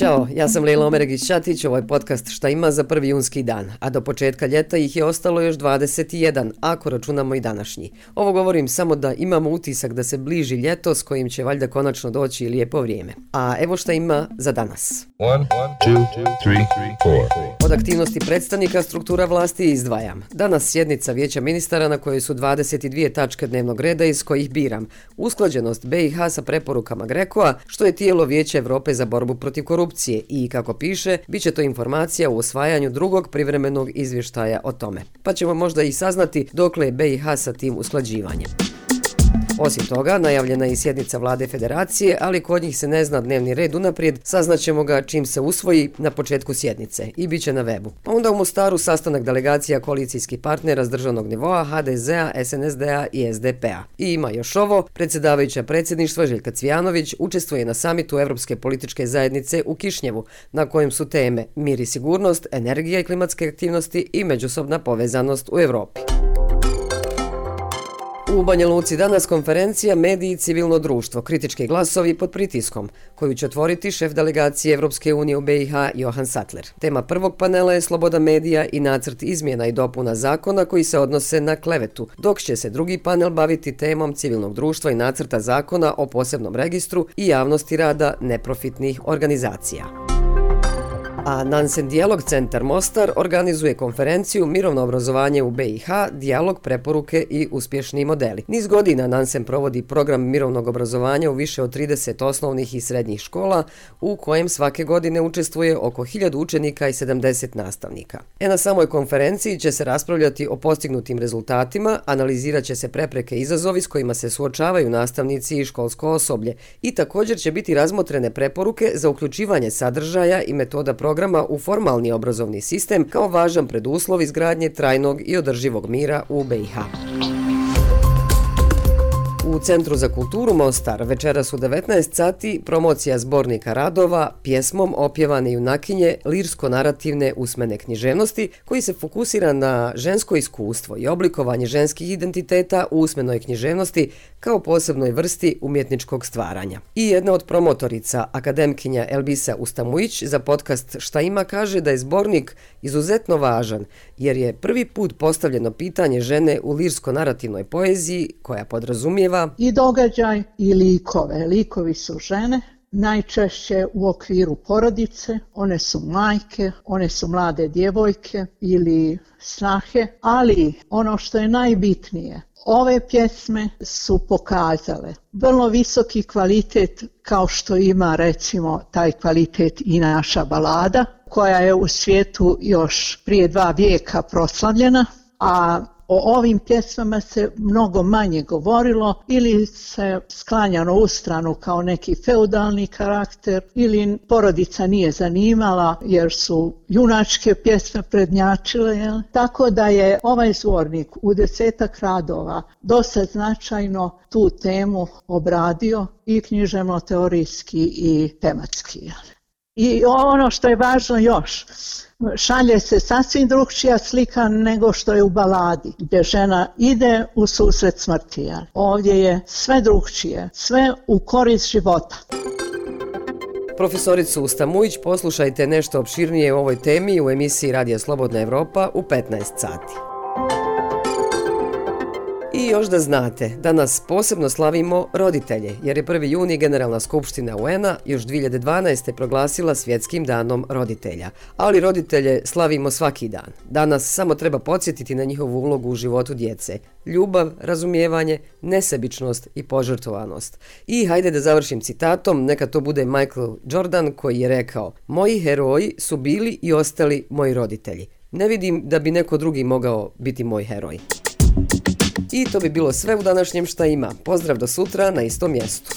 Ćao, ja sam Lila Omeregić-Ćatić, ovo je podcast Šta ima za prvi junski dan, a do početka ljeta ih je ostalo još 21, ako računamo i današnji. Ovo govorim samo da imamo utisak da se bliži ljeto s kojim će valjda konačno doći lijepo vrijeme. A evo šta ima za danas. One, one, two, three, Od aktivnosti predstavnika struktura vlasti izdvajam. Danas sjednica vijeća ministara na kojoj su 22 tačke dnevnog reda iz kojih biram. Usklađenost BiH sa preporukama Grekoa, što je tijelo Vijeća Evrope za borbu protiv korupcije i, kako piše, bit će to informacija u osvajanju drugog privremenog izvještaja o tome. Pa ćemo možda i saznati dokle je BiH sa tim usklađivanjem. Osim toga, najavljena je i sjednica vlade federacije, ali kod njih se ne zna dnevni red unaprijed, saznaćemo ga čim se usvoji na početku sjednice i bit će na webu. Pa onda u Mostaru sastanak delegacija koalicijskih partnera s državnog nivoa HDZ-a, SNSD-a i SDP-a. I ima još ovo, predsjedavajuća predsjedništva Željka Cvijanović učestvuje na samitu Evropske političke zajednice u Kišnjevu, na kojem su teme mir i sigurnost, energija i klimatske aktivnosti i međusobna povezanost u Evropi. U Banja Luci danas konferencija Mediji i civilno društvo, kritički glasovi pod pritiskom, koju će otvoriti šef delegacije Evropske unije u BiH Johan Sattler. Tema prvog panela je sloboda medija i nacrt izmjena i dopuna zakona koji se odnose na klevetu, dok će se drugi panel baviti temom civilnog društva i nacrta zakona o posebnom registru i javnosti rada neprofitnih organizacija. A Nansen Dialog Centar Mostar organizuje konferenciju Mirovno obrazovanje u BiH, dijalog, preporuke i uspješni modeli. Niz godina Nansen provodi program mirovnog obrazovanja u više od 30 osnovnih i srednjih škola, u kojem svake godine učestvuje oko 1000 učenika i 70 nastavnika. E na samoj konferenciji će se raspravljati o postignutim rezultatima, analizirat će se prepreke i izazovi s kojima se suočavaju nastavnici i školsko osoblje i također će biti razmotrene preporuke za uključivanje sadržaja i metoda programa programa u formalni obrazovni sistem kao važan preduslov izgradnje trajnog i održivog mira u BiH. U Centru za kulturu Mostar večeras u 19 sati promocija zbornika radova pjesmom opjevane junakinje lirsko-narativne usmene književnosti koji se fokusira na žensko iskustvo i oblikovanje ženskih identiteta u usmenoj književnosti kao posebnoj vrsti umjetničkog stvaranja. I jedna od promotorica, akademkinja Elbisa Ustamujić za podcast Šta ima kaže da je zbornik izuzetno važan jer je prvi put postavljeno pitanje žene u lirsko-narativnoj poeziji koja podrazumijeva I događaj i likove. Likovi su žene, najčešće u okviru porodice, one su majke, one su mlade djevojke ili snahe, ali ono što je najbitnije, ove pjesme su pokazale vrlo visoki kvalitet kao što ima recimo taj kvalitet i naša balada koja je u svijetu još prije dva vijeka proslavljena, a o ovim pjesmama se mnogo manje govorilo ili se sklanjano u stranu kao neki feudalni karakter ili porodica nije zanimala jer su junačke pjesme prednjačile. Jel? Tako da je ovaj zvornik u desetak radova dosta značajno tu temu obradio i književno-teorijski i tematski. Jel? I ono što je važno još, šalje se sasvim drugčija slika nego što je u baladi, gdje žena ide u susret smrti. Ovdje je sve drugčije, sve u korist života. Profesoricu Ustamujić, poslušajte nešto opširnije o ovoj temi u emisiji Radija Slobodna Evropa u 15 sati. Još da znate, danas posebno slavimo roditelje, jer je 1. juni Generalna skupština UN-a još 2012. proglasila svjetskim danom roditelja. Ali roditelje slavimo svaki dan. Danas samo treba podsjetiti na njihovu ulogu u životu djece. Ljubav, razumijevanje, nesebičnost i požrtovanost. I hajde da završim citatom, neka to bude Michael Jordan koji je rekao Moji heroji su bili i ostali moji roditelji. Ne vidim da bi neko drugi mogao biti moj heroj. I to bi bilo sve u današnjem šta ima. Pozdrav do sutra na istom mjestu.